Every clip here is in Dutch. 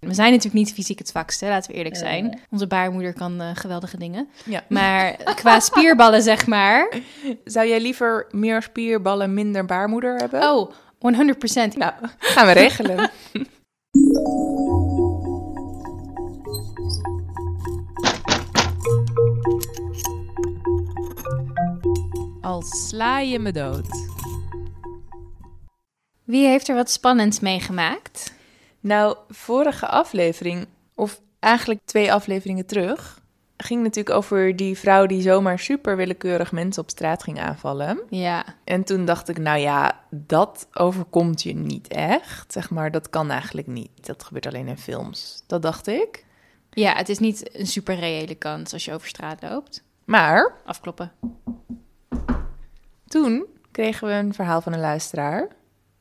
We zijn natuurlijk niet fysiek het zwakste, laten we eerlijk zijn. Onze baarmoeder kan eh, geweldige dingen. Ja. Maar qua spierballen, zeg maar. Zou jij liever meer spierballen, minder baarmoeder hebben? Oh, 100%. Nou, gaan we regelen. Al sla je me dood. Wie heeft er wat spannends meegemaakt? Nou, vorige aflevering, of eigenlijk twee afleveringen terug, ging natuurlijk over die vrouw die zomaar super willekeurig mensen op straat ging aanvallen. Ja, En toen dacht ik, nou ja, dat overkomt je niet echt. Zeg maar, dat kan eigenlijk niet. Dat gebeurt alleen in films. Dat dacht ik. ja het is niet een super reële kans als je over straat loopt. Maar Afkloppen. toen kregen we een verhaal van een luisteraar.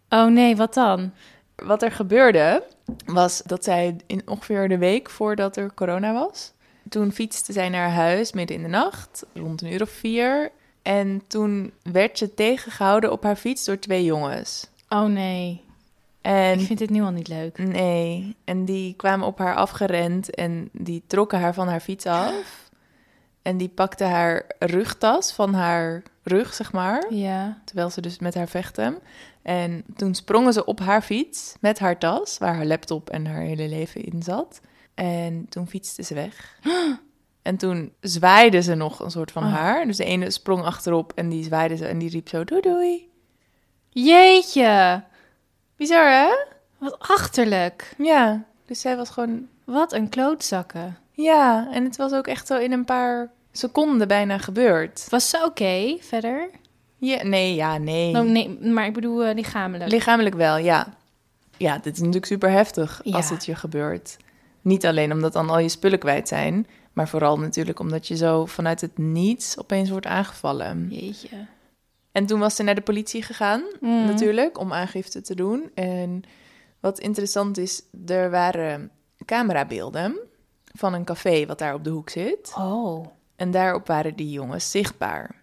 Oh nee, wat dan? Wat er gebeurde, was dat zij in ongeveer de week voordat er corona was. Toen fietste zij naar huis midden in de nacht, rond een uur of vier. En toen werd ze tegengehouden op haar fiets door twee jongens. Oh nee, En ik vind dit nu al niet leuk. Nee, en die kwamen op haar afgerend en die trokken haar van haar fiets af. En die pakten haar rugtas van haar rug, zeg maar, Ja. terwijl ze dus met haar vechten. En toen sprongen ze op haar fiets met haar tas, waar haar laptop en haar hele leven in zat. En toen fietste ze weg. En toen zwaaide ze nog een soort van Oh. haar. Dus de ene sprong achterop en die zwaaide ze en die riep zo doei doei. Jeetje, Bizar hè? wat achterlijk. Ja, dus zij was gewoon Wat een klootzakken. Ja, en het was ook echt zo in een paar seconden bijna gebeurd. Was ze oké verder? Ja, nee, ja, nee. Oh, nee, maar ik bedoel eh, lichamelijk. Lichamelijk wel, ja. Ja, dit is natuurlijk super heftig als het je gebeurt. Niet alleen omdat dan al je spullen kwijt zijn, maar vooral natuurlijk omdat je zo vanuit het niets opeens wordt aangevallen. Jeetje. En toen was ze naar de politie gegaan, Mhm. natuurlijk, om aangifte te doen. En wat interessant is, er waren camerabeelden van een café wat daar op de hoek zit. Oh. En daarop waren die jongens zichtbaar.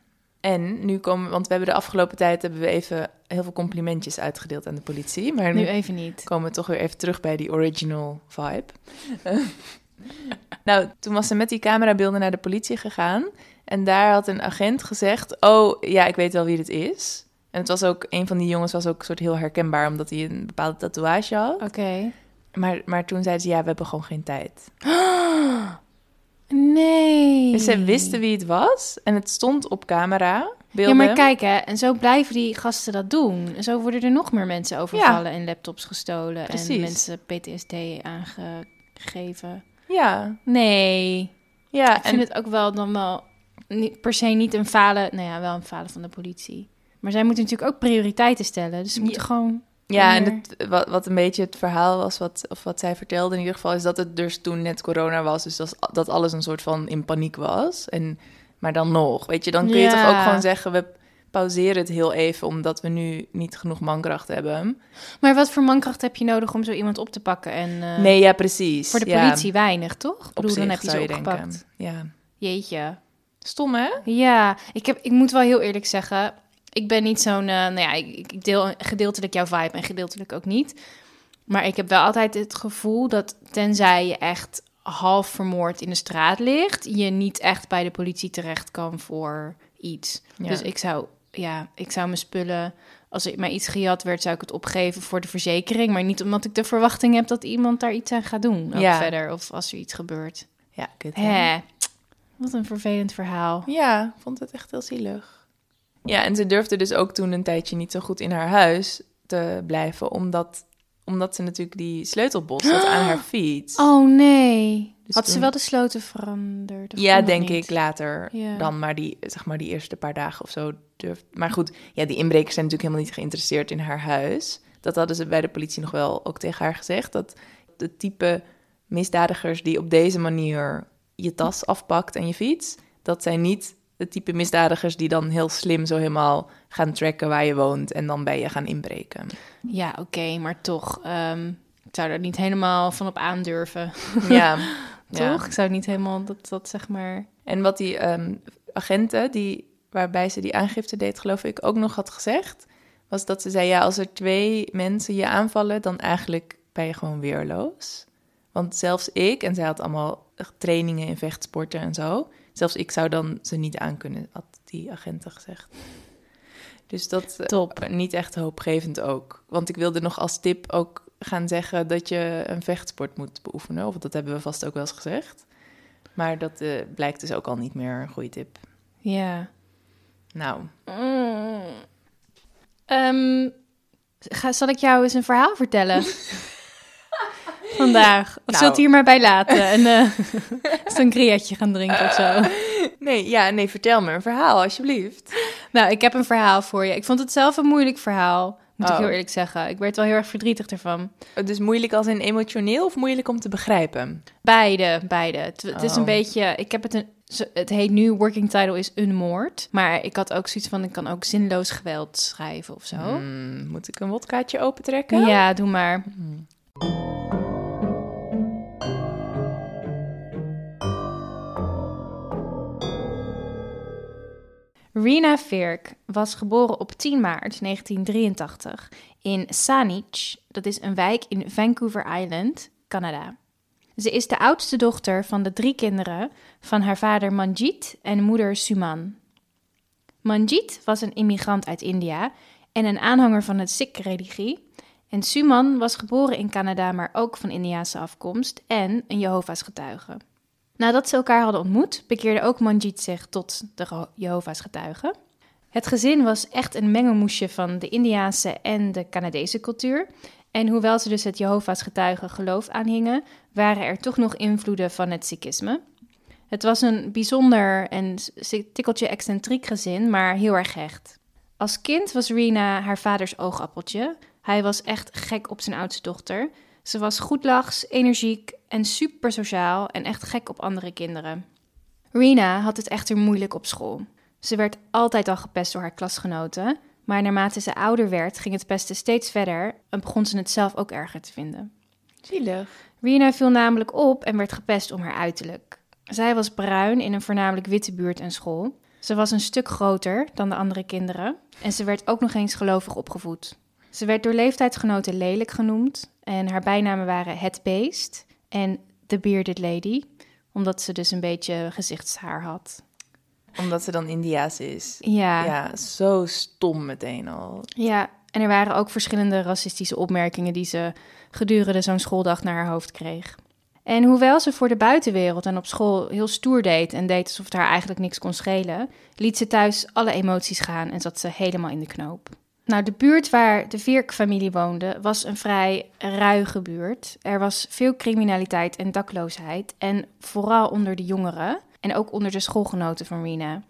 En nu komen, want we hebben de afgelopen tijd hebben we even heel veel complimentjes uitgedeeld aan de politie. Maar nu, Nu even niet. komen we toch weer even terug bij die original vibe. nou, toen was ze met die camerabeelden naar de politie gegaan. En daar had een agent gezegd: Oh ja, ik weet wel wie dit is. En het was ook, een van die jongens was ook soort heel herkenbaar, omdat hij een bepaalde tatoeage had. Oké. Maar, maar toen zei ze: Ja, we hebben gewoon geen tijd. Nee. Dus ze wisten wie het was en het stond op camera. Ja, Beelden. maar kijk hè, en zo blijven die gasten dat doen. En zo worden er nog meer mensen overvallen en laptops gestolen en mensen PTSD aangegeven. Ja, Nee, ja. ik vind het ook wel dan wel niet, per se niet een falen, nou ja, wel een falen van de politie. Maar zij moeten natuurlijk ook prioriteiten stellen, dus ze moeten gewoon... Ja, en het, wat, wat een beetje het verhaal was, wat, of wat zij vertelde in ieder geval, is dat het dus toen net corona was. Dus dat, dat alles een soort van in paniek was. En, maar dan nog, weet je, dan kun je toch ook gewoon zeggen, we pauzeren het heel even, omdat we nu niet genoeg mankracht hebben. Maar wat voor mankracht heb je nodig om zo iemand op te pakken? En eh, nee, ja, precies. voor de Ja, politie weinig, toch? Ik op bedoel, dan zich heb je ze je opgepakt. Ja. Jeetje. Stom, hè? Ja, ik, heb, ik moet wel heel eerlijk zeggen. Ik ben niet zo'n. eh, nou ja, ik, ik deel gedeeltelijk jouw vibe en gedeeltelijk ook niet. Maar ik heb wel altijd het gevoel dat tenzij je echt half vermoord in de straat ligt, je niet echt bij de politie terecht kan voor iets. Ja. Dus ik zou, ja, ik zou mijn spullen. Als er mij iets gejat werd, zou ik het opgeven voor de verzekering. Maar niet omdat ik de verwachting heb dat iemand daar iets aan gaat doen. Ook Ja. verder. Of als er iets gebeurt. Ja, kut, hè? Wat een vervelend verhaal. Ja, ik vond het echt heel zielig. Ja, en ze durfde dus ook toen een tijdje niet zo goed in haar huis te blijven, omdat, omdat ze natuurlijk die sleutelbos had aan haar fiets. Oh nee. Dus Had ze wel de sloten veranderd? Ja, denk ik later Ja. dan, maar die, zeg maar die eerste paar dagen of zo durft. Maar goed, ja, die inbrekers zijn natuurlijk helemaal niet geïnteresseerd in haar huis. Dat hadden ze bij de politie nog wel ook tegen haar gezegd, dat de type misdadigers die op deze manier je tas afpakt en je fiets, dat zijn niet de type misdadigers die dan heel slim zo helemaal gaan tracken waar je woont en dan bij je gaan inbreken. Ja, oké, maar toch. ehm, ik zou er niet helemaal van op aandurven. Ja, ja. Toch? Ik zou niet helemaal dat, dat zeg maar... En wat die ehm, agenten, die, waarbij ze die aangifte deed, geloof ik, ook nog had gezegd, was dat ze zei, ja, als er twee mensen je aanvallen, dan eigenlijk ben je gewoon weerloos. Want zelfs ik, en zij had allemaal trainingen in vechtsporten en zo. Zelfs ik zou dan ze niet aankunnen, had die agenten gezegd. Dus dat eh, Top. niet echt hoopgevend ook. Want ik wilde nog als tip ook gaan zeggen dat je een vechtsport moet beoefenen. Of dat hebben we vast ook wel eens gezegd. Maar dat eh, blijkt dus ook al niet meer een goede tip. Ja. Nou, Mm. Ehm, ga, zal ik jou eens een verhaal vertellen? Vandaag. Of Nou. zult u hier maar bij laten en eh sangriaatje gaan drinken of zo? nee, ja, nee, vertel me een verhaal alsjeblieft. Nou, ik heb een verhaal voor je. Ik vond het zelf een moeilijk verhaal, moet ik Oh. heel eerlijk zeggen. Ik werd wel heel erg verdrietig ervan. Dus moeilijk als in emotioneel of moeilijk om te begrijpen? Beide, beide. Het, is een Oh. beetje... Ik heb het een... Het heet nu, working title is een moord. Maar ik had ook zoiets van, ik kan ook zinloos geweld schrijven of zo. Hmm, moet ik een wodkaatje opentrekken? Ja, doe maar. Rena Virk was geboren op 10 maart 1983 in Saanich. Dat is een wijk in Vancouver Island, Canada. Ze is de oudste dochter van de drie kinderen van haar vader Manjit en moeder Suman. Manjit was een immigrant uit India en een aanhanger van het Sikh-religie. En Suman was geboren in Canada, maar ook van Indiaanse afkomst en een Jehovah's getuige. Nadat ze elkaar hadden ontmoet, bekeerde ook Manjit zich tot de Jehovah's getuigen. Het gezin was echt een mengelmoesje van de Indiaanse en de Canadese cultuur. En hoewel ze dus het Jehovah's getuigen geloof aanhingen, waren er toch nog invloeden van het Sikhisme. Het was een bijzonder en tikkeltje excentriek gezin, maar heel erg hecht. Als kind was Rena haar vaders oogappeltje. Hij was echt gek op zijn oudste dochter. Ze was goedlachs, energiek en super sociaal en echt gek op andere kinderen. Rena had het echter moeilijk op school. Ze werd altijd al gepest door haar klasgenoten, maar naarmate ze ouder werd, ging het pesten steeds verder en begon ze het zelf ook erger te vinden. Zielig. Rena viel namelijk op en werd gepest om haar uiterlijk. Zij was bruin in een voornamelijk witte buurt en school. Ze was een stuk groter dan de andere kinderen en ze werd ook nog eens gelovig opgevoed. Ze werd door leeftijdsgenoten lelijk genoemd en haar bijnamen waren Het Beest en The Bearded Lady, omdat ze dus een beetje gezichtshaar had. Omdat ze dan Indiaas is. Ja, Ja, zo stom meteen al. Ja, en er waren ook verschillende racistische opmerkingen die ze gedurende zo'n schooldag naar haar hoofd kreeg. En hoewel ze voor de buitenwereld en op school heel stoer deed en deed alsof het haar eigenlijk niks kon schelen, liet ze thuis alle emoties gaan en zat ze helemaal in de knoop. Nou, de buurt waar de Vierk-familie woonde was een vrij ruige buurt. Er was veel criminaliteit en dakloosheid en vooral onder de jongeren en ook onder de schoolgenoten van Rena.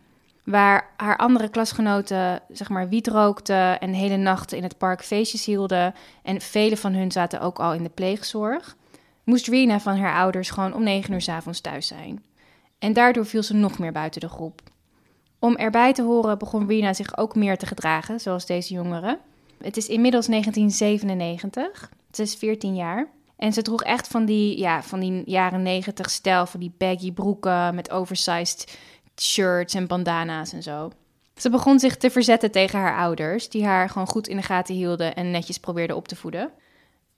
Waar haar andere klasgenoten, zeg maar, wiet rookten en hele nachten in het park feestjes hielden. En vele van hun zaten ook al in de pleegzorg. Moest Rena van haar ouders gewoon om negen uur 's avonds thuis zijn. En daardoor viel ze nog meer buiten de groep. Om erbij te horen begon Rena zich ook meer te gedragen, zoals deze jongeren. Het is inmiddels 1997. Ze is 14 jaar. En ze droeg echt van die, ja, van die jaren 90 stijl, van die baggy broeken met oversized shirts en bandana's en zo. Ze begon zich te verzetten tegen haar ouders, die haar gewoon goed in de gaten hielden en netjes probeerden op te voeden.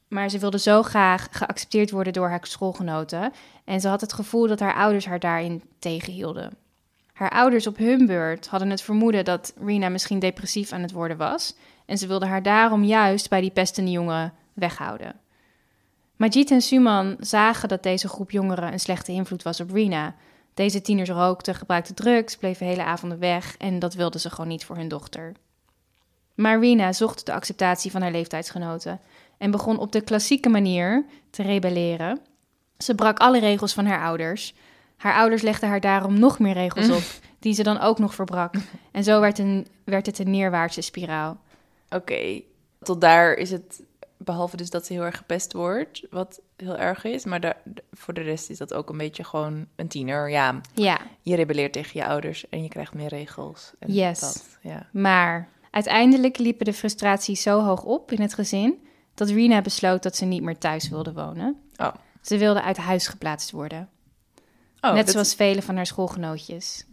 Maar ze wilde zo graag geaccepteerd worden door haar schoolgenoten en ze had het gevoel dat haar ouders haar daarin tegenhielden. Haar ouders op hun beurt hadden het vermoeden dat Rena misschien depressief aan het worden was en ze wilden haar daarom juist bij die pestende jongen weghouden. Majid en Suman zagen dat deze groep jongeren een slechte invloed was op Rena. Deze tieners rookten, gebruikten drugs, bleven hele avonden weg en dat wilden ze gewoon niet voor hun dochter. Maar Rena zocht de acceptatie van haar leeftijdsgenoten en begon op de klassieke manier te rebelleren. Ze brak alle regels van haar ouders. Haar ouders legden haar daarom nog meer regels op, die ze dan ook nog verbrak. En zo werd, een, werd het een neerwaartse spiraal. Oké, tot daar is het, behalve dus dat ze heel erg gepest wordt, wat heel erg is. Maar daar, voor de rest is dat ook een beetje gewoon een tiener. Ja, Ja, je rebelleert tegen je ouders en je krijgt meer regels. En Yes. Dat, ja. maar uiteindelijk liepen de frustraties zo hoog op in het gezin dat Rena besloot dat ze niet meer thuis wilde wonen. Oh. Ze wilde uit huis geplaatst worden, Oh, net dat- zoals vele van haar schoolgenootjes.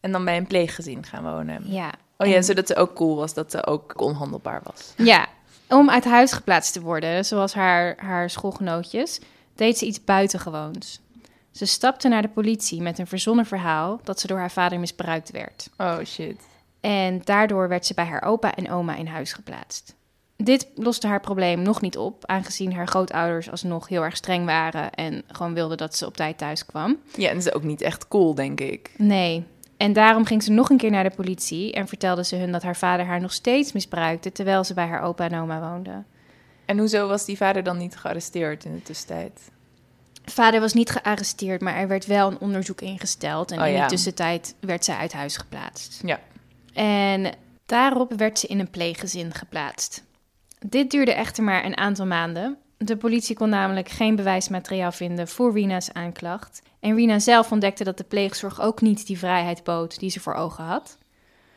En dan bij een pleeggezin gaan wonen. Ja. Oh ja, En- zodat ze ook cool was, dat ze ook onhandelbaar was. Ja, om uit huis geplaatst te worden, zoals haar, haar schoolgenootjes, deed ze iets buitengewoons. Ze stapte naar de politie met een verzonnen verhaal dat ze door haar vader misbruikt werd. Oh shit. En daardoor werd ze bij haar opa en oma in huis geplaatst. Dit loste haar probleem nog niet op, aangezien haar grootouders alsnog heel erg streng waren en gewoon wilden dat ze op tijd thuis kwam. Ja, en dat is ook niet echt cool, denk ik. Nee. En daarom ging ze nog een keer naar de politie en vertelde ze hun dat haar vader haar nog steeds misbruikte terwijl ze bij haar opa en oma woonde. En hoezo was die vader dan niet gearresteerd in de tussentijd? Vader was niet gearresteerd, maar er werd wel een onderzoek ingesteld. En Oh in ja. de tussentijd werd zij uit huis geplaatst. Ja. En daarop werd ze in een pleeggezin geplaatst. Dit duurde echter maar een aantal maanden. De politie kon namelijk geen bewijsmateriaal vinden voor Rina's aanklacht. En Rina zelf ontdekte dat de pleegzorg ook niet die vrijheid bood die ze voor ogen had.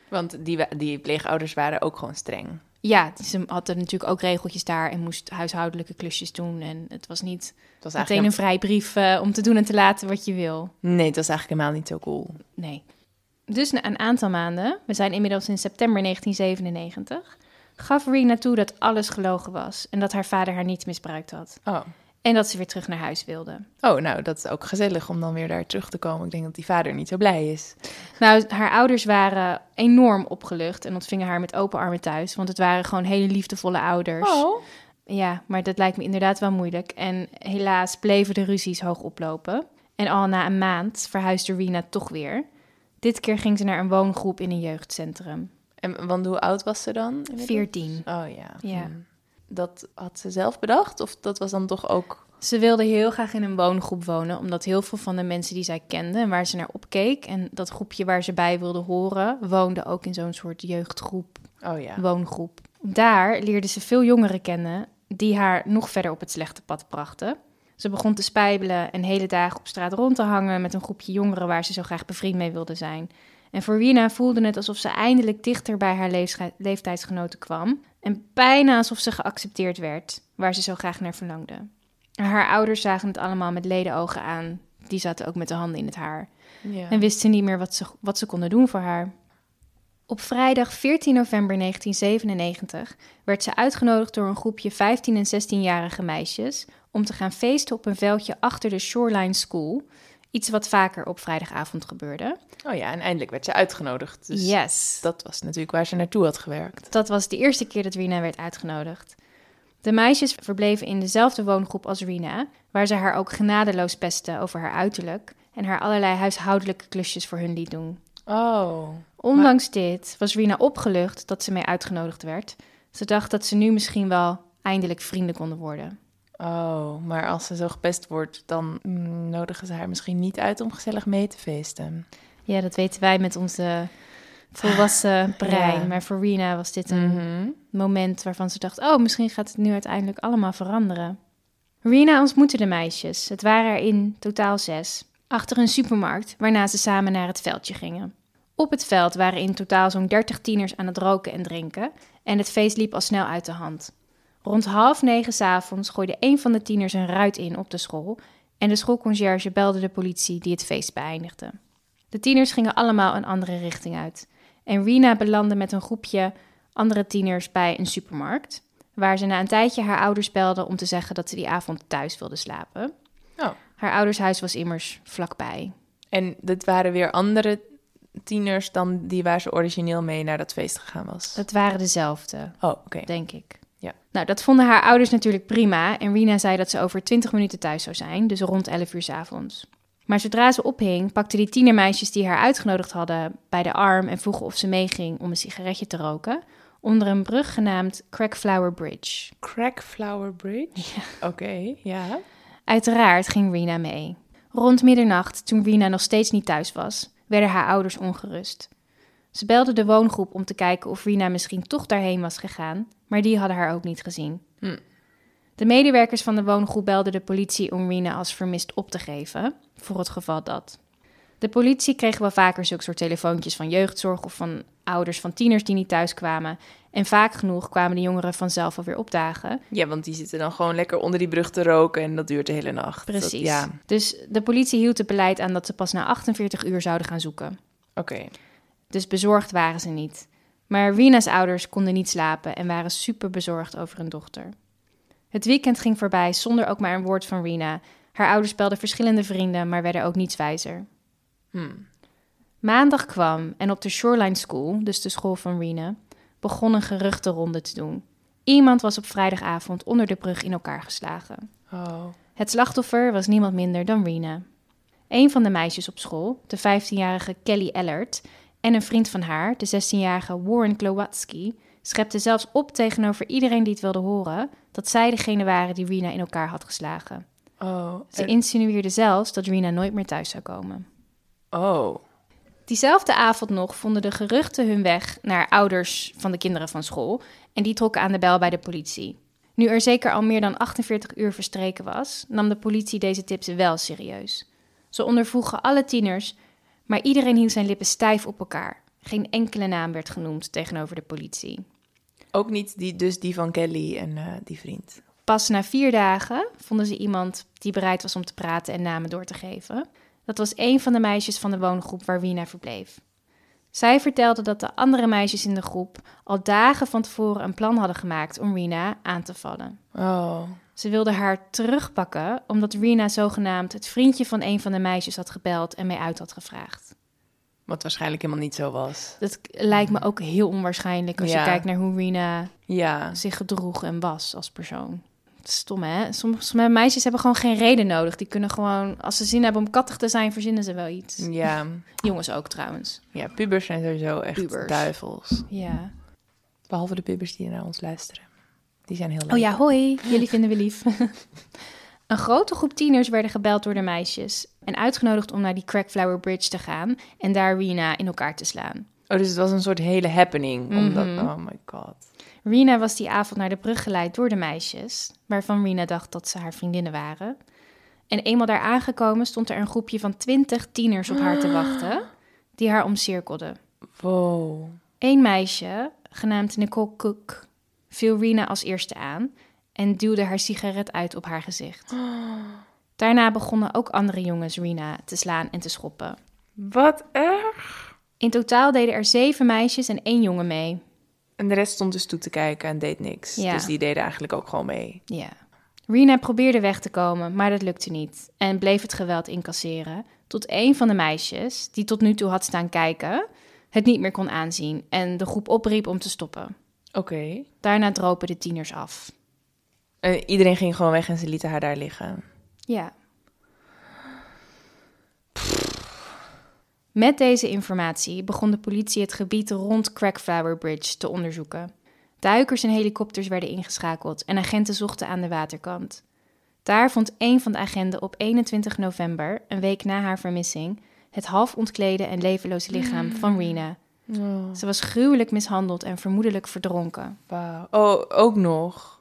Want die, die pleegouders waren ook gewoon streng. Ja, ze hadden natuurlijk ook regeltjes daar en moest huishoudelijke klusjes doen. En het was niet Het was meteen een vrijbrief eh, om te doen en te laten wat je wil. Nee, het was eigenlijk helemaal niet zo cool. Nee. Dus na een aantal maanden, we zijn inmiddels in september 1997, gaf Rina toe dat alles gelogen was en dat haar vader haar niet misbruikt had. Oh. En dat ze weer terug naar huis wilde. Oh, nou, dat is ook gezellig om dan weer daar terug te komen. Ik denk dat die vader niet zo blij is. Nou, haar ouders waren enorm opgelucht en ontvingen haar met open armen thuis, want het waren gewoon hele liefdevolle ouders. Oh. Ja, maar dat lijkt me inderdaad wel moeilijk. En helaas bleven de ruzies hoog oplopen. En al na een maand verhuisde Rina toch weer. Dit keer ging ze naar een woongroep in een jeugdcentrum. En want hoe oud was ze dan? 14. Oh ja. Ja. Hm. Dat had ze zelf bedacht? Of dat was dan toch ook... Ze wilde heel graag in een woongroep wonen, omdat heel veel van de mensen die zij kende en waar ze naar opkeek en dat groepje waar ze bij wilde horen, woonde ook in zo'n soort jeugdgroep, Oh ja. woongroep. Daar leerde ze veel jongeren kennen die haar nog verder op het slechte pad brachten. Ze begon te spijbelen en hele dagen op straat rond te hangen met een groepje jongeren waar ze zo graag bevriend mee wilde zijn. En voor Rina voelde het alsof ze eindelijk dichter bij haar leeftijdsgenoten kwam. En bijna alsof ze geaccepteerd werd, waar ze zo graag naar verlangde. Haar ouders zagen het allemaal met ledenogen aan. Die zaten ook met de handen in het haar. ja. En wisten niet meer wat ze, wat ze konden doen voor haar. Op vrijdag 14 november 1997 werd ze uitgenodigd door een groepje 15- en 16-jarige meisjes om te gaan feesten op een veldje achter de Shoreline School. Iets wat vaker op vrijdagavond gebeurde. Oh ja, en eindelijk werd ze uitgenodigd. Dus yes. dat was natuurlijk waar ze naartoe had gewerkt. Dat was de eerste keer dat Rina werd uitgenodigd. De meisjes verbleven in dezelfde woongroep als Rina, waar ze haar ook genadeloos pestte over haar uiterlijk en haar allerlei huishoudelijke klusjes voor hun liet doen. Oh. Ondanks dit was Rina opgelucht dat ze mee uitgenodigd werd. Ze dacht dat ze nu misschien wel eindelijk vrienden konden worden. Oh, maar als ze zo gepest wordt, dan mm, nodigen ze haar misschien niet uit om gezellig mee te feesten. Ja, dat weten wij met onze volwassen brein. Ja. Maar voor Rina was dit een Mhm. moment waarvan ze dacht: oh, misschien gaat het nu uiteindelijk allemaal veranderen. Rina ontmoette de meisjes. Het waren er in totaal zes. Achter een supermarkt, waarna ze samen naar het veldje gingen. Op het veld waren in totaal zo'n 30 tieners aan het roken en drinken. En het feest liep al snel uit de hand. Rond half negen s'avonds gooide een van de tieners een ruit in op de school. En de schoolconciërge belde de politie die het feest beëindigde. De tieners gingen allemaal een andere richting uit. En Rina belandde met een groepje andere tieners bij een supermarkt. Waar ze na een tijdje haar ouders belde om te zeggen dat ze die avond thuis wilde slapen. Oh. Haar oudershuis was immers vlakbij. En dit waren weer andere tieners dan die waar ze origineel mee naar dat feest gegaan was. Het waren dezelfde, Oh, oké. denk ik. Ja. Nou, dat vonden haar ouders natuurlijk prima. En Rina zei dat ze over 20 minuten thuis zou zijn, dus rond 11 uur 's avonds. Maar zodra ze ophing, pakte die tienermeisjes die haar uitgenodigd hadden bij de arm en vroegen of ze meeging om een sigaretje te roken. Onder een brug genaamd Crackflower Bridge. Crackflower Bridge? Oké, ja. Uiteraard ging Rina mee. Rond middernacht, toen Rina nog steeds niet thuis was, werden haar ouders ongerust. Ze belden de woongroep om te kijken of Rina misschien toch daarheen was gegaan, maar die hadden haar ook niet gezien. Hm. De medewerkers van de woongroep belden de politie om Rina als vermist op te geven, voor het geval dat. De politie kreeg wel vaker zulke soort telefoontjes van jeugdzorg of van ouders van tieners die niet thuis kwamen. En vaak genoeg kwamen de jongeren vanzelf alweer opdagen. Ja, want die zitten dan gewoon lekker onder die brug te roken en dat duurt de hele nacht. Dat- Precies. ja, Dus de politie hield het beleid aan dat ze pas na 48 uur zouden gaan zoeken. oké. Dus bezorgd waren ze niet. Maar Rina's ouders konden niet slapen en waren super bezorgd over hun dochter. Het weekend ging voorbij zonder ook maar een woord van Rena. Haar ouders spelden verschillende vrienden, maar werden ook niets wijzer. Hmm. Maandag kwam en op de Shoreline School, dus de school van Rena, begon een geruchtenronde te doen. Iemand was op vrijdagavond onder de brug in elkaar geslagen. Oh. Het slachtoffer was niemand minder dan Rena. Een van de meisjes op school, de 15-jarige Kelly Ellert, en een vriend van haar, de 16-jarige Warren Klowatsky, schepte zelfs op tegenover iedereen die het wilde horen dat zij degene waren die Rena in elkaar had geslagen. Oh. Ze en- insinueerde zelfs dat Rena nooit meer thuis zou komen. oh. Diezelfde avond nog vonden de geruchten hun weg naar ouders van de kinderen van school en die trokken aan de bel bij de politie. Nu er zeker al meer dan 48 uur verstreken was, nam de politie deze tips wel serieus. Ze ondervroegen alle tieners, maar iedereen hield zijn lippen stijf op elkaar. Geen enkele naam werd genoemd tegenover de politie. Ook niet die, dus die van Kelly en eh, die vriend. Pas na vier dagen vonden ze iemand die bereid was om te praten en namen door te geven. Dat was een van de meisjes van de woongroep waar Wina verbleef. Zij vertelde dat de andere meisjes in de groep al dagen van tevoren een plan hadden gemaakt om Rina aan te vallen. Oh. Ze wilden haar terugpakken omdat Rina zogenaamd het vriendje van een van de meisjes had gebeld en mee uit had gevraagd. Wat waarschijnlijk helemaal niet zo was. Dat lijkt me ook heel onwaarschijnlijk als Ja. je kijkt naar hoe Rina Ja. zich gedroeg en was als persoon. Stom hè? Sommige, sommige meisjes hebben gewoon geen reden nodig. Die kunnen gewoon, als ze zin hebben om kattig te zijn, verzinnen ze wel iets. Ja. Jongens ook trouwens. Ja, pubers zijn sowieso echt Pubers. duivels. Ja. Behalve de pubers die naar ons luisteren. Die zijn heel leuk. Oh ja, hoi. Jullie vinden we lief. Een grote groep tieners werden gebeld door de meisjes en uitgenodigd om naar die Crackflower Bridge te gaan en daar Rina in elkaar te slaan. Oh, dus het was een soort hele happening. Omdat, Mhm. oh my god. Rina was die avond naar de brug geleid door de meisjes, waarvan Rina dacht dat ze haar vriendinnen waren. En eenmaal daar aangekomen stond er een groepje van twintig tieners op haar te wachten, die haar omcirkelden. Wow. Eén meisje, genaamd Nicole Cook, viel Rina als eerste aan en duwde haar sigaret uit op haar gezicht. Daarna begonnen ook andere jongens Rina te slaan en te schoppen. Wat erg. In totaal deden er zeven meisjes en één jongen mee. En de rest stond dus toe te kijken en deed niks. Ja. Dus die deden eigenlijk ook gewoon mee. Ja. Rina probeerde weg te komen, maar dat lukte niet en bleef het geweld incasseren. Tot een van de meisjes, die tot nu toe had staan kijken, het niet meer kon aanzien en de groep opriep om te stoppen. Oké. Daarna dropen de tieners af. En iedereen ging gewoon weg en ze lieten haar daar liggen. Ja. Met deze informatie begon de politie het gebied rond Crackflower Bridge te onderzoeken. Duikers en helikopters werden ingeschakeld en agenten zochten aan de waterkant. Daar vond een van de agenten op 21 november, een week na haar vermissing, het half ontklede en levenloze lichaam van Rena. Oh, Ze was gruwelijk mishandeld en vermoedelijk verdronken. Oh, ook nog.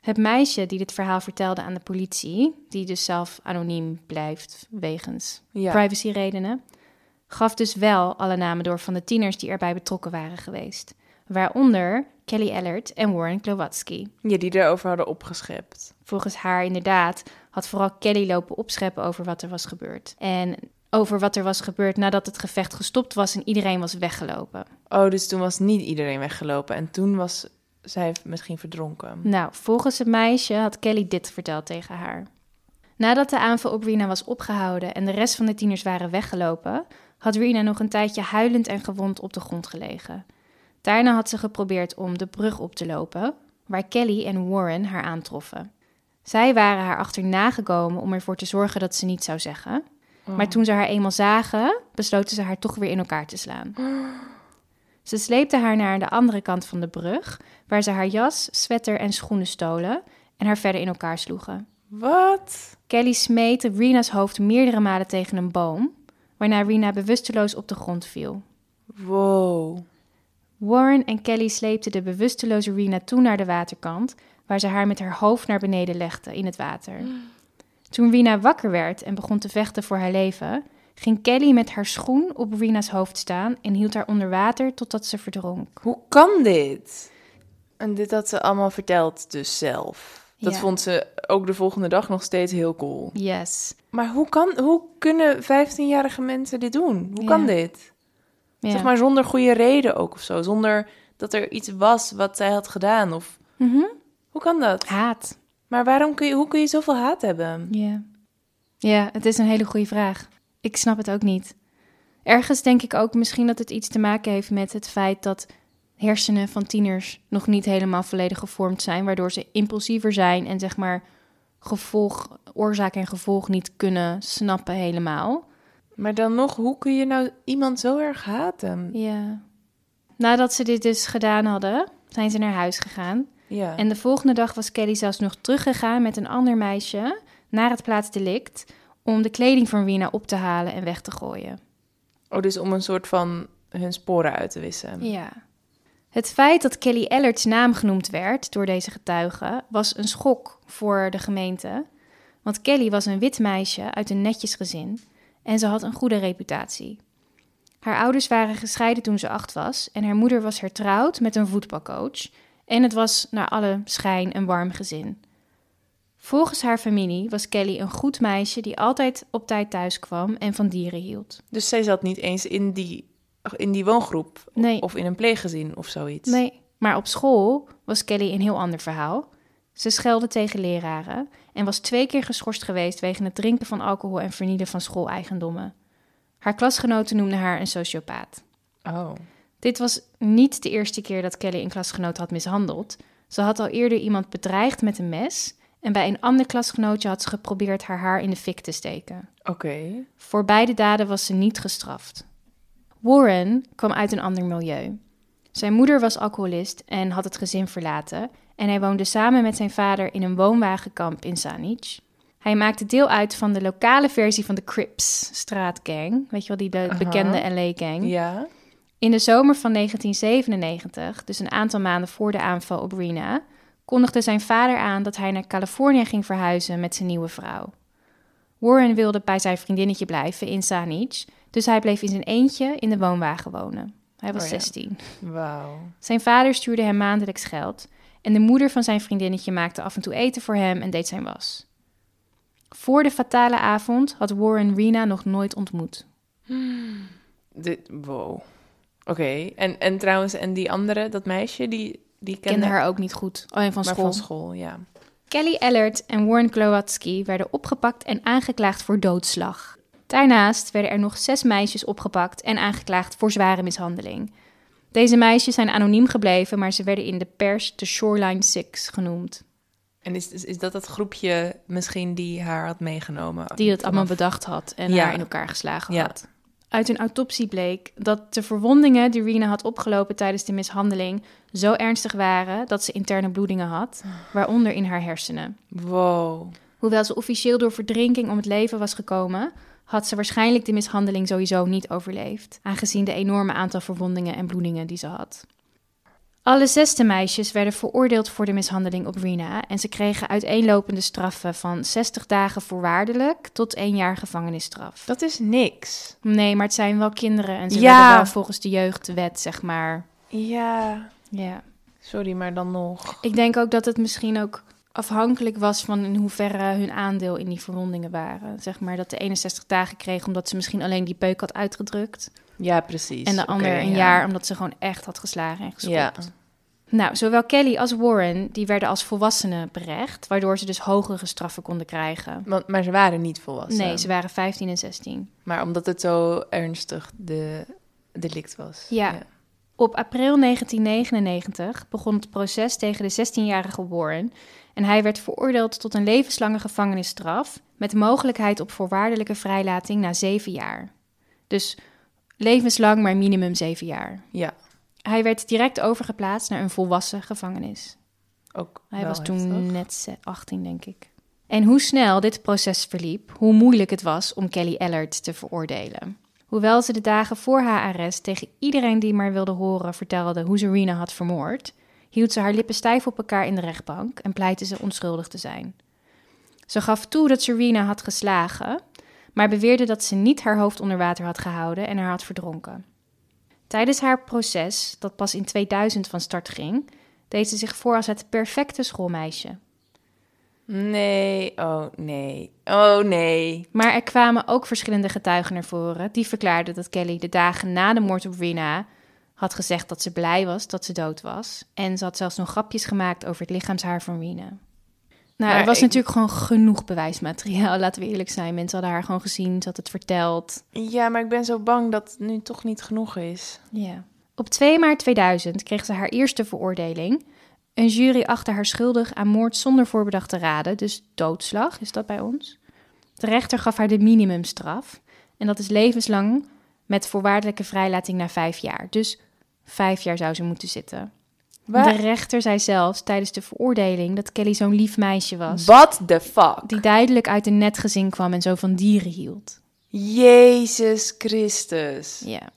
Het meisje die dit verhaal vertelde aan de politie, die dus zelf anoniem blijft wegens Ja. privacyredenen, gaf dus wel alle namen door van de tieners die erbij betrokken waren geweest. Waaronder Kelly Ellert en Warren Klowatsky. Ja, die erover hadden opgeschept. Volgens haar inderdaad had vooral Kelly lopen opscheppen over wat er was gebeurd. En over wat er was gebeurd nadat het gevecht gestopt was en iedereen was weggelopen. Oh, dus toen was niet iedereen weggelopen. En toen was zij misschien verdronken. Nou, volgens het meisje had Kelly dit verteld tegen haar. Nadat de aanval op Rina was opgehouden en de rest van de tieners waren weggelopen, had Rina nog een tijdje huilend en gewond op de grond gelegen. Daarna had ze geprobeerd om de brug op te lopen, waar Kelly en Warren haar aantroffen. Zij waren haar achterna gekomen om ervoor te zorgen dat ze niet zou zeggen. Maar toen ze haar eenmaal zagen, besloten ze haar toch weer in elkaar te slaan. Ze sleepten haar naar de andere kant van de brug, waar ze haar jas, sweater en schoenen stolen en haar verder in elkaar sloegen. Wat? Kelly smeet Rena's hoofd meerdere malen tegen een boom, waarna Rena bewusteloos op de grond viel. Wow. Warren en Kelly sleepten de bewusteloze Rena toen naar de waterkant, waar ze haar met haar hoofd naar beneden legden in het water. Toen Rena wakker werd en begon te vechten voor haar leven, ging Kelly met haar schoen op Rena's hoofd staan en hield haar onder water totdat ze verdronk. Hoe kan dit? En dit had ze allemaal verteld dus zelf. Dat Ja. vond ze ook de volgende dag nog steeds heel cool. Yes. Maar hoe, kan, hoe kunnen 15-jarige mensen dit doen? Hoe Ja. kan dit? Ja. Zeg maar zonder goede reden ook of zo. Zonder dat er iets was wat zij had gedaan. Of Mhm. Hoe kan dat? Haat. Maar waarom kun je, hoe kun je zoveel haat hebben? Ja. Ja, het is een hele goede vraag. Ik snap het ook niet. Ergens denk ik ook misschien dat het iets te maken heeft met het feit dat hersenen van tieners nog niet helemaal volledig gevormd zijn, waardoor ze impulsiever zijn en zeg maar gevolg, oorzaak en gevolg niet kunnen snappen helemaal. Maar dan nog, hoe kun je nou iemand zo erg haten? Ja. Nadat ze dit dus gedaan hadden, zijn ze naar huis gegaan. Ja. En de volgende dag was Kelly zelfs nog teruggegaan met een ander meisje naar het plaatsdelict om de kleding van Rina op te halen en weg te gooien. Oh, dus om een soort van hun sporen uit te wissen. Ja. Het feit dat Kelly Ellerts naam genoemd werd door deze getuigen was een schok voor de gemeente. Want Kelly was een wit meisje uit een netjes gezin en ze had een goede reputatie. Haar ouders waren gescheiden toen ze acht was en haar moeder was hertrouwd met een voetbalcoach. En het was naar alle schijn een warm gezin. Volgens haar familie was Kelly een goed meisje die altijd op tijd thuis kwam en van dieren hield. Dus zij zat niet eens in die, in die woongroep Nee. of in een pleeggezin of zoiets. Nee, maar op school was Kelly een heel ander verhaal. Ze schelde tegen leraren en was twee keer geschorst geweest wegen het drinken van alcohol en vernielen van schooleigendommen. Haar klasgenoten noemden haar een sociopaat. Oh. Dit was niet de eerste keer dat Kelly een klasgenoot had mishandeld. Ze had al eerder iemand bedreigd met een mes en bij een ander klasgenootje had ze geprobeerd haar haar in de fik te steken. Oké. Voor beide daden was ze niet gestraft. Warren kwam uit een ander milieu. Zijn moeder was alcoholist en had het gezin verlaten en hij woonde samen met zijn vader in een woonwagenkamp in Saanich. Hij maakte deel uit van de lokale versie van de Crips straatgang, weet je wel, die be- bekende LA-gang. Ja. In de zomer van 1997, dus een aantal maanden voor de aanval op Rena, kondigde zijn vader aan dat hij naar Californië ging verhuizen met zijn nieuwe vrouw. Warren wilde bij zijn vriendinnetje blijven in Saanich, dus hij bleef in zijn eentje in de woonwagen wonen. Hij was Oh ja. 16. Wauw. Zijn vader stuurde hem maandelijks geld en de moeder van zijn vriendinnetje maakte af en toe eten voor hem en deed zijn was. Voor de fatale avond had Warren Rena nog nooit ontmoet. Dit, wow. Oké. En, en trouwens, en die andere, dat meisje, die, die kende, Kende haar ook niet goed, alleen van maar school. van school, ja. Kelly Ellert en Warren Klowatsky werden opgepakt en aangeklaagd voor doodslag. Daarnaast werden er nog zes meisjes opgepakt en aangeklaagd voor zware mishandeling. Deze meisjes zijn anoniem gebleven, maar ze werden in de pers de Shoreline Six genoemd. En is, is, is dat dat groepje misschien die haar had meegenomen? Die het allemaal bedacht had en Ja. haar in elkaar geslagen Ja. had. Uit een autopsie bleek dat de verwondingen die Rena had opgelopen tijdens de mishandeling zo ernstig waren dat ze interne bloedingen had, waaronder in haar hersenen. Wow. Hoewel ze officieel door verdrinking om het leven was gekomen, had ze waarschijnlijk de mishandeling sowieso niet overleefd, aangezien de enorme aantal verwondingen en bloedingen die ze had. Alle zesde meisjes werden veroordeeld voor de mishandeling op Rena en ze kregen uiteenlopende straffen van 60 dagen voorwaardelijk tot één jaar gevangenisstraf. Dat is niks. Nee, maar het zijn wel kinderen en ze Ja. werden wel volgens de jeugdwet, zeg maar. Ja. Ja. Sorry, maar dan nog. Ik denk ook dat het misschien ook afhankelijk was van in hoeverre hun aandeel in die verwondingen waren. Zeg maar dat de 61 dagen kreeg omdat ze misschien alleen die peuk had uitgedrukt. Ja, precies. En de ander een ja. jaar omdat ze gewoon echt had geslagen en geschopt. Ja. Nou, zowel Kelly als Warren die werden als volwassenen berecht, waardoor ze dus hogere straffen konden krijgen. Want, maar ze waren niet volwassen. Nee, ze waren 15 en 16. Maar omdat het zo ernstig de delict was. Ja. Op april 1999 begon het proces tegen de 16-jarige Warren en hij werd veroordeeld tot een levenslange gevangenisstraf met mogelijkheid op voorwaardelijke vrijlating na zeven jaar. Dus levenslang, maar minimum zeven jaar. Ja, Hij werd direct overgeplaatst naar een volwassen gevangenis. ook Hij was toen heftig. net ze- 18, denk ik. En hoe snel dit proces verliep, hoe moeilijk het was om Kelly Ellert te veroordelen. Hoewel ze de dagen voor haar arrest tegen iedereen die maar wilde horen vertelde hoe ze had vermoord, hield ze haar lippen stijf op elkaar in de rechtbank en pleitte ze onschuldig te zijn. Ze gaf toe dat ze Rena had geslagen, maar beweerde dat ze niet haar hoofd onder water had gehouden en haar had verdronken. Tijdens haar proces, dat pas in 2000 van start ging, deed ze zich voor als het perfecte schoolmeisje. Nee, oh nee. Oh nee. Maar er kwamen ook verschillende getuigen naar voren die verklaarden dat Kelly de dagen na de moord op Rena had gezegd dat ze blij was dat ze dood was. En ze had zelfs nog grapjes gemaakt over het lichaamshaar van Rena. Nou, Maar er was ik- natuurlijk gewoon genoeg bewijsmateriaal, laten we eerlijk zijn. Mensen hadden haar gewoon gezien, ze had het verteld. Ja, maar ik ben zo bang dat het nu toch niet genoeg is. Ja. Op 2 maart 2000 kreeg ze haar eerste veroordeling. Een jury achtte haar schuldig aan moord zonder voorbedachte raden, dus doodslag is dat bij ons. De rechter gaf haar de minimumstraf. En dat is levenslang met voorwaardelijke vrijlating na vijf jaar. Dus vijf jaar zou ze moeten zitten. Waar? De rechter zei zelfs tijdens de veroordeling dat Kelly zo'n lief meisje was. What the fuck? Die duidelijk uit een net gezin kwam en zo van dieren hield. Jezus Christus. Ja.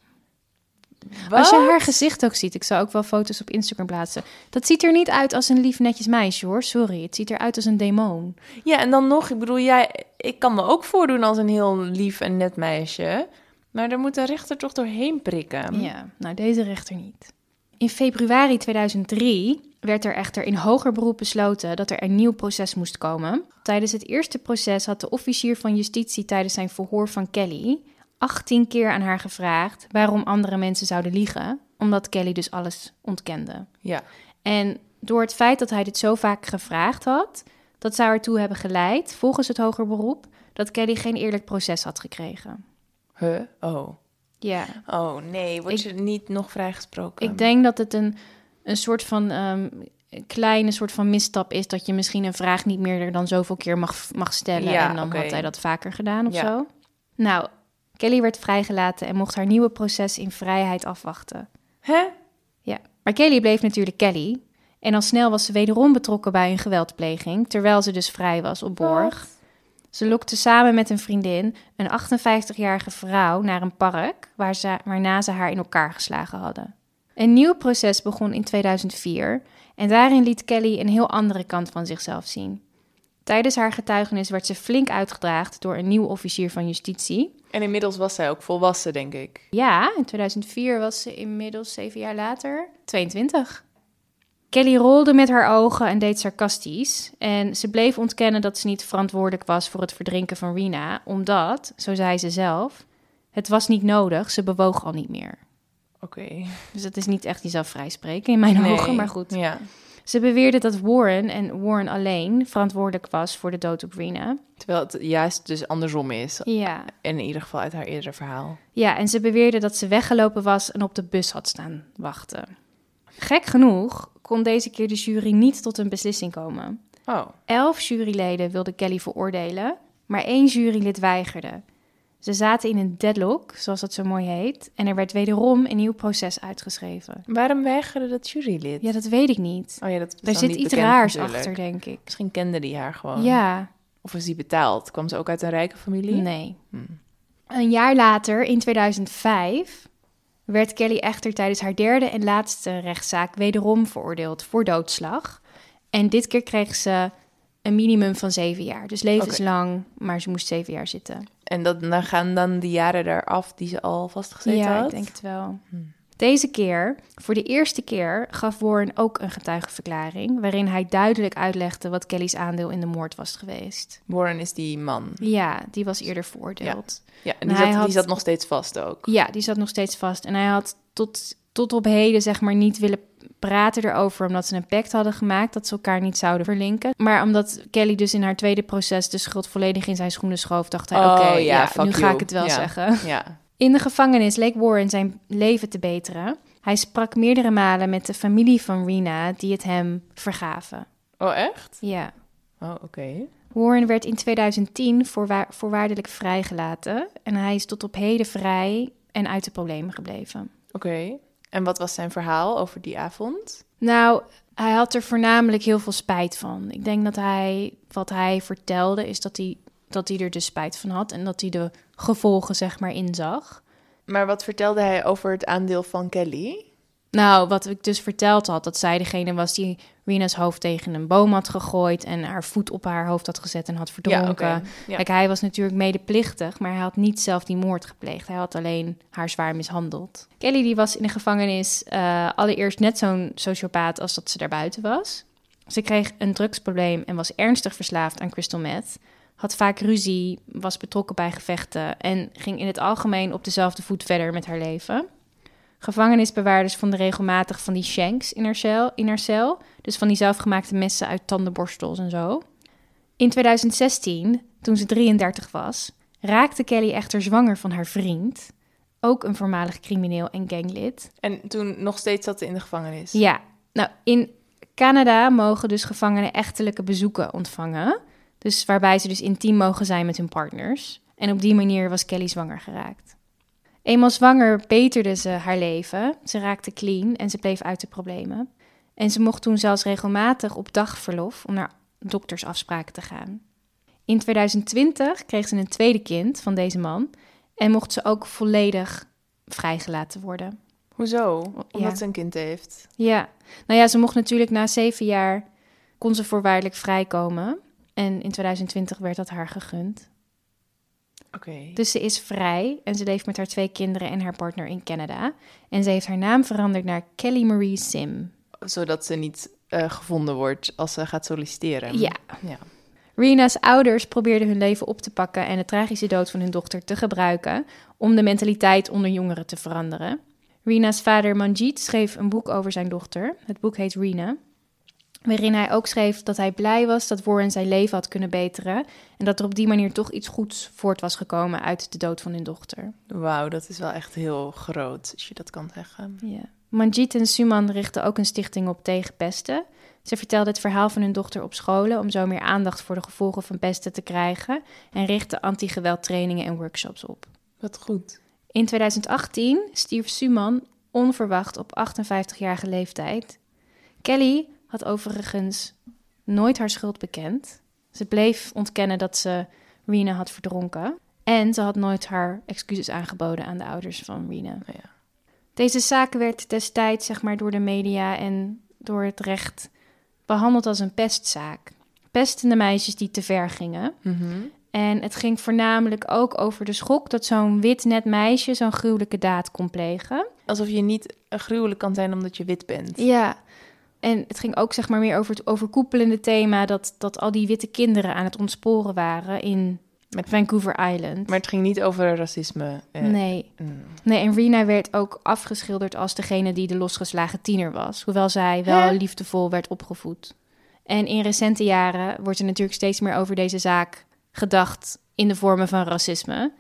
Als je haar gezicht ook ziet, ik zou ook wel foto's op Instagram plaatsen. Dat ziet er niet uit als een lief netjes meisje hoor. Sorry, het ziet eruit als een demon. Ja, en dan nog, ik bedoel, jij, ik kan me ook voordoen als een heel lief en net meisje. Maar daar moet de rechter toch doorheen prikken. Ja, nou deze rechter niet. In februari 2003 werd er echter in hoger beroep besloten dat er een nieuw proces moest komen. Tijdens het eerste proces had de officier van justitie tijdens zijn verhoor van Kelly 18 keer aan haar gevraagd waarom andere mensen zouden liegen, omdat Kelly dus alles ontkende. Ja. En door het feit dat hij dit zo vaak gevraagd had, dat zou ertoe hebben geleid, volgens het hoger beroep, dat Kelly geen eerlijk proces had gekregen. Huh? Oh. Ja. Oh nee, word Ik- je niet nog vrijgesproken? Ik denk dat het een, een soort van ehm, kleine soort van misstap is dat je misschien een vraag niet meer dan zoveel keer mag, mag stellen. Ja, en dan had hij dat vaker gedaan of Ja. zo. Nou, Kelly werd vrijgelaten en mocht haar nieuwe proces in vrijheid afwachten. Hè? Ja, maar Kelly bleef natuurlijk Kelly. En al snel was ze wederom betrokken bij een geweldpleging, terwijl ze dus vrij was op borg. Ze lokte samen met een vriendin een 58-jarige vrouw naar een park, waar ze, waarna ze haar in elkaar geslagen hadden. Een nieuw proces begon in 2004 en daarin liet Kelly een heel andere kant van zichzelf zien. Tijdens haar getuigenis werd ze flink uitgedaagd door een nieuw officier van justitie. En inmiddels was zij ook volwassen, denk ik. Ja, in 2004 was ze inmiddels zeven jaar later 22. Kelly rolde met haar ogen en deed sarcastisch. En ze bleef ontkennen dat ze niet verantwoordelijk was voor het verdrinken van Rena, omdat, zo zei ze zelf, het was niet nodig, ze bewoog al niet meer. Oké. Dus dat is niet echt jezelf vrijspreken in mijn ogen, maar goed. Ja. Ze beweerde dat Warren en Warren alleen verantwoordelijk was voor de dood op Rena. Terwijl het juist dus andersom is. Ja. In ieder geval uit haar eerdere verhaal. Ja, en ze beweerde dat ze weggelopen was en op de bus had staan wachten. Gek genoeg kon deze keer de jury niet tot een beslissing komen. Oh. Elf juryleden wilden Kelly veroordelen, maar één jurylid weigerde. Ze zaten in een deadlock, zoals dat zo mooi heet, en er werd wederom een nieuw proces uitgeschreven. Waarom weigerde dat jurylid? Ja, dat weet ik niet. Oh ja, dat Daar zit niet iets bekend raars natuurlijk. achter, denk ik. Misschien kende die haar gewoon. Ja, Of was die betaald? Kwam ze ook uit een rijke familie? nee. Hmm. Een jaar later, in 2005, werd Kelly echter tijdens haar derde en laatste rechtszaak wederom veroordeeld voor doodslag. En dit keer kreeg ze een minimum van zeven jaar. Dus levenslang, maar ze moest zeven jaar zitten. En dat, dan gaan dan die jaren eraf die ze al vastgezeten ja, had? ik denk het wel. Hmm. Deze keer, voor de eerste keer, gaf Warren ook een getuigenverklaring... waarin hij duidelijk uitlegde wat Kelly's aandeel in de moord was geweest. Warren is die man. Ja, die was eerder veroordeeld. Ja, en die zat, had- die zat nog steeds vast ook. Ja, die zat nog steeds vast. En hij had tot, tot op heden, zeg maar, niet willen praten erover... omdat ze een pact hadden gemaakt dat ze elkaar niet zouden verlinken. Maar omdat Kelly dus in haar tweede proces de schuld volledig in zijn schoenen schoof... dacht hij, Oh, oké, ja, ja, fuck nu ga ik het wel Ja. zeggen. Ja. In de gevangenis leek Warren zijn leven te beteren. Hij sprak meerdere malen met de familie van Rena die het hem vergaven. Oh, echt? Ja. Oh, oké. Warren werd in 2010 voorwa- voorwaardelijk vrijgelaten en hij is tot op heden vrij en uit de problemen gebleven. Oké. En wat was zijn verhaal over die avond? Nou, hij had er voornamelijk heel veel spijt van. Ik denk dat hij, wat hij vertelde, is dat hij, dat hij er dus spijt van had en dat hij de gevolgen, zeg maar, inzag. Maar wat vertelde hij over het aandeel van Kelly? Nou, wat ik dus verteld had, dat zij degene was die Rena's hoofd tegen een boom had gegooid en haar voet op haar hoofd had gezet en had verdronken. Ja, oké. Ja. Kijk, hij was natuurlijk medeplichtig, maar hij had niet zelf die moord gepleegd. Hij had alleen haar zwaar mishandeld. Kelly die was in de gevangenis eh, allereerst net zo'n sociopaat als dat ze daarbuiten was. Ze kreeg een drugsprobleem en was ernstig verslaafd aan crystal meth. Had vaak ruzie, was betrokken bij gevechten en ging in het algemeen op dezelfde voet verder met haar leven. Gevangenisbewaarders vonden regelmatig van die shanks in haar, cel, in haar cel. Dus van die zelfgemaakte messen uit tandenborstels en zo. In 2016, toen ze 33 was, raakte Kelly echter zwanger van haar vriend. Ook een voormalig crimineel en ganglid. En toen nog steeds zat ze in de gevangenis. Ja, nou in Canada mogen dus gevangenen echtelijke bezoeken ontvangen. Dus waarbij ze dus intiem mogen zijn met hun partners. En op die manier was Kelly zwanger geraakt. Eenmaal zwanger beterde ze haar leven. Ze raakte clean en ze bleef uit de problemen. En ze mocht toen zelfs regelmatig op dagverlof om naar doktersafspraken te gaan. In 2020 kreeg ze een tweede kind van deze man en mocht ze ook volledig vrijgelaten worden. Hoezo? Omdat Ja. ze een kind heeft. Ja, nou ja, ze mocht natuurlijk na zeven jaar, kon ze voorwaardelijk vrijkomen. En in 2020 werd dat haar gegund. Oké. Dus ze is vrij en ze leeft met haar twee kinderen en haar partner in Canada. En ze heeft haar naam veranderd naar Kelly Marie Sim. Zodat ze niet eh, gevonden wordt als ze gaat solliciteren. Ja. ja. Rena's ouders probeerden hun leven op te pakken en de tragische dood van hun dochter te gebruiken om de mentaliteit onder jongeren te veranderen. Rena's vader Manjeet schreef een boek over zijn dochter. Het boek heet Rena. Waarin hij ook schreef dat hij blij was dat Warren zijn leven had kunnen beteren. En dat er op die manier toch iets goeds voort was gekomen uit de dood van hun dochter. Wauw, dat is wel echt heel groot, als je dat kan zeggen. Ja. Manjit en Suman richten ook een stichting op tegen pesten. Ze vertelden het verhaal van hun dochter op scholen om zo meer aandacht voor de gevolgen van pesten te krijgen. En richten anti-geweldtrainingen en workshops op. Wat goed. In 2018 stierf Suman onverwacht op 58-jarige leeftijd. Kelly had overigens nooit haar schuld bekend. Ze bleef ontkennen dat ze Rena had verdronken. En ze had nooit haar excuses aangeboden aan de ouders van Rena. Nou ja. Deze zaak werd destijds zeg maar, door de media en door het recht behandeld als een pestzaak. Pestende meisjes die te ver gingen. Mhm. En het ging voornamelijk ook over de schok dat zo'n wit net meisje zo'n gruwelijke daad kon plegen. Alsof je niet gruwelijk kan zijn omdat je wit bent. Ja. En het ging ook zeg maar meer over het overkoepelende thema dat, dat al die witte kinderen aan het ontsporen waren in Met- Vancouver Island. Maar het ging niet over racisme. eh, nee. mm. nee, en Rena werd ook afgeschilderd als degene die de losgeslagen tiener was. Hoewel zij wel Hè? liefdevol werd opgevoed. En in recente jaren wordt er natuurlijk steeds meer over deze zaak gedacht in de vormen van racisme.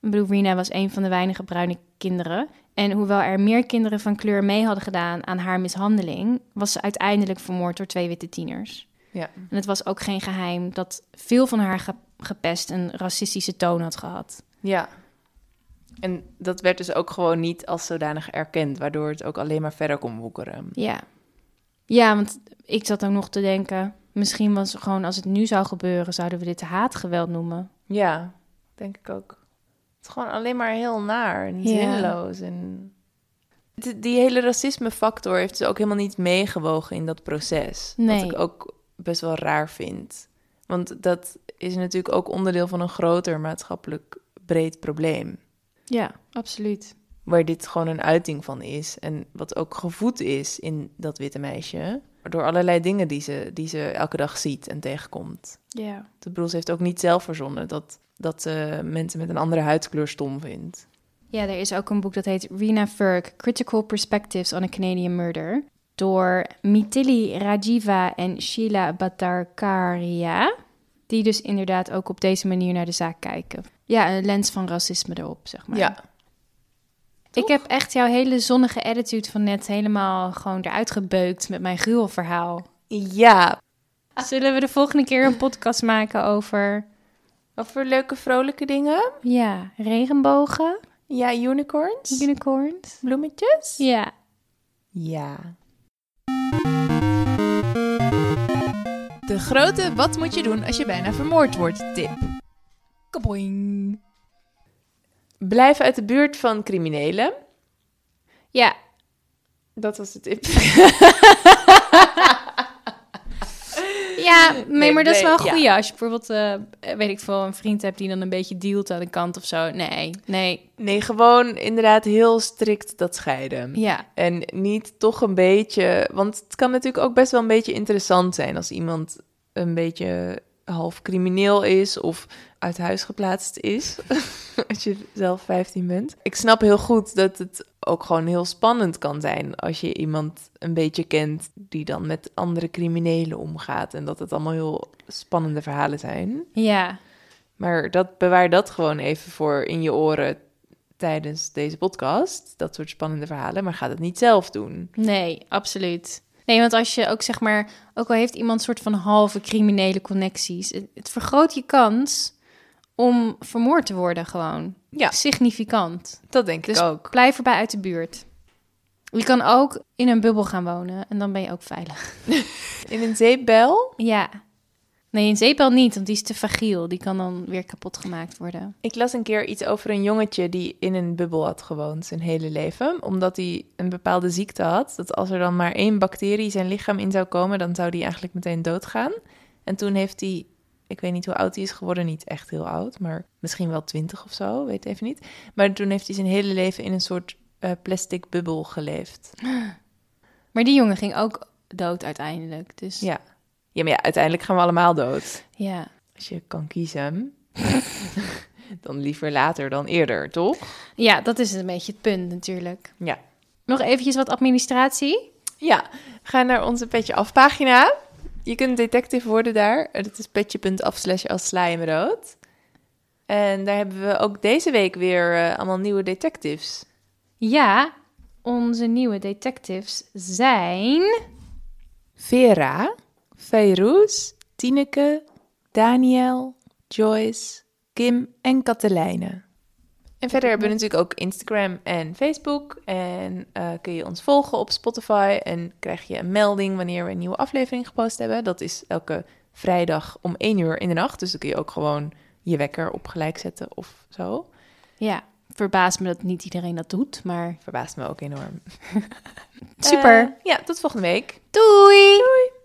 Ik bedoel, Rena was een van de weinige bruine kinderen. En hoewel er meer kinderen van kleur mee hadden gedaan aan haar mishandeling, was ze uiteindelijk vermoord door twee witte tieners. Ja. En het was ook geen geheim dat veel van haar ge- gepest een racistische toon had gehad. ja. En dat werd dus ook gewoon niet als zodanig erkend, waardoor het ook alleen maar verder kon woekeren. Ja. Ja, want ik zat ook nog te denken, misschien was het gewoon als het nu zou gebeuren, zouden we dit haatgeweld noemen. Ja, denk ik ook. Het is gewoon alleen maar heel naar en zinloos. En... Die, die hele racisme-factor heeft ze ook helemaal niet meegewogen in dat proces. Nee. Wat ik ook best wel raar vind. Want dat is natuurlijk ook onderdeel van een groter maatschappelijk breed probleem. Ja, absoluut. Waar dit gewoon een uiting van is. En wat ook gevoed is in dat witte meisje. Door allerlei dingen die ze, die ze elke dag ziet en tegenkomt. Ja. De bedoel, ze heeft ook niet zelf verzonnen dat, dat ze mensen met een andere huidskleur stom vindt. Ja, er is ook een boek dat heet Rena Ferg, Critical Perspectives on a Canadian Murder. Door Mithili Rajiva en Sheila Bhattacharya. Die dus inderdaad ook op deze manier naar de zaak kijken. Ja, een lens van racisme erop, zeg maar. Ja, Ik heb echt jouw hele zonnige attitude van net helemaal gewoon eruit gebeukt met mijn gruwelverhaal. ja. Zullen we de volgende keer een podcast maken over, Over leuke vrolijke dingen. ja, regenbogen, Ja, unicorns. unicorns? Bloemetjes. Ja. Ja. De grote wat moet je doen als je bijna vermoord wordt tip. Kaboing. Blijf uit de buurt van criminelen. Ja, Dat was de tip. Ja, nee, Nee, maar dat is wel een ja. Als je bijvoorbeeld, eh, weet ik veel, een vriend hebt die dan een beetje dealt aan de kant of zo. Nee, nee, Nee, gewoon inderdaad heel strikt dat scheiden. ja, En niet toch een beetje... Want het kan natuurlijk ook best wel een beetje interessant zijn... als iemand een beetje half crimineel is of uit huis geplaatst is. als je zelf 15 bent. Ik snap heel goed dat het ook gewoon heel spannend kan zijn als je iemand een beetje kent die dan met andere criminelen omgaat. En dat het allemaal heel spannende verhalen zijn. Ja, Maar dat, bewaar dat gewoon even voor in je oren tijdens deze podcast. Dat soort spannende verhalen. Maar ga het niet zelf doen. nee, absoluut. Nee, want als je ook zeg maar, ook al heeft iemand soort van halve criminele connecties, het, het vergroot je kans om vermoord te worden gewoon. Ja. Significant. Dat denk Dus ik ook. blijf erbij uit de buurt. Je kan ook in een bubbel gaan wonen en dan ben je ook veilig. In een zeepbel. Ja. Nee, een zeepbel niet, want die is te fragiel. Die kan dan weer kapot gemaakt worden. Ik las een keer iets over een jongetje die in een bubbel had gewoond zijn hele leven. Omdat hij een bepaalde ziekte had. Dat als er dan maar één bacterie zijn lichaam in zou komen, dan zou die eigenlijk meteen doodgaan. En toen heeft hij, ik weet niet hoe oud hij is geworden, niet echt heel oud, maar misschien wel twintig of zo, weet even niet. Maar toen heeft hij zijn hele leven in een soort eh, plastic bubbel geleefd. Maar die jongen ging ook dood uiteindelijk. Dus ja. Ja. maar ja, uiteindelijk gaan we allemaal dood. ja. Als je kan kiezen, dan liever later dan eerder, toch? Ja, dat is een beetje het punt natuurlijk. Ja. Nog eventjes wat administratie. Ja, ga naar onze Petje Af pagina. Je kunt detective worden daar. Dat is petje.af slash als sla je me rood. En daar hebben we ook deze week weer eh, allemaal nieuwe detectives. Ja, onze nieuwe detectives zijn... Vera, Ferouz, Tineke, Daniel, Joyce, Kim en Katelijne. En verder hebben we natuurlijk ook Instagram en Facebook. En eh, kun je ons volgen op Spotify. En krijg je een melding wanneer we een nieuwe aflevering gepost hebben. Dat is elke vrijdag om 1 uur in de nacht. Dus dan kun je ook gewoon je wekker op gelijk zetten of zo. Ja, verbaast me dat niet iedereen dat doet, maar Verbaast me ook enorm. super. Eh, ja, tot volgende week. Doei! Doei!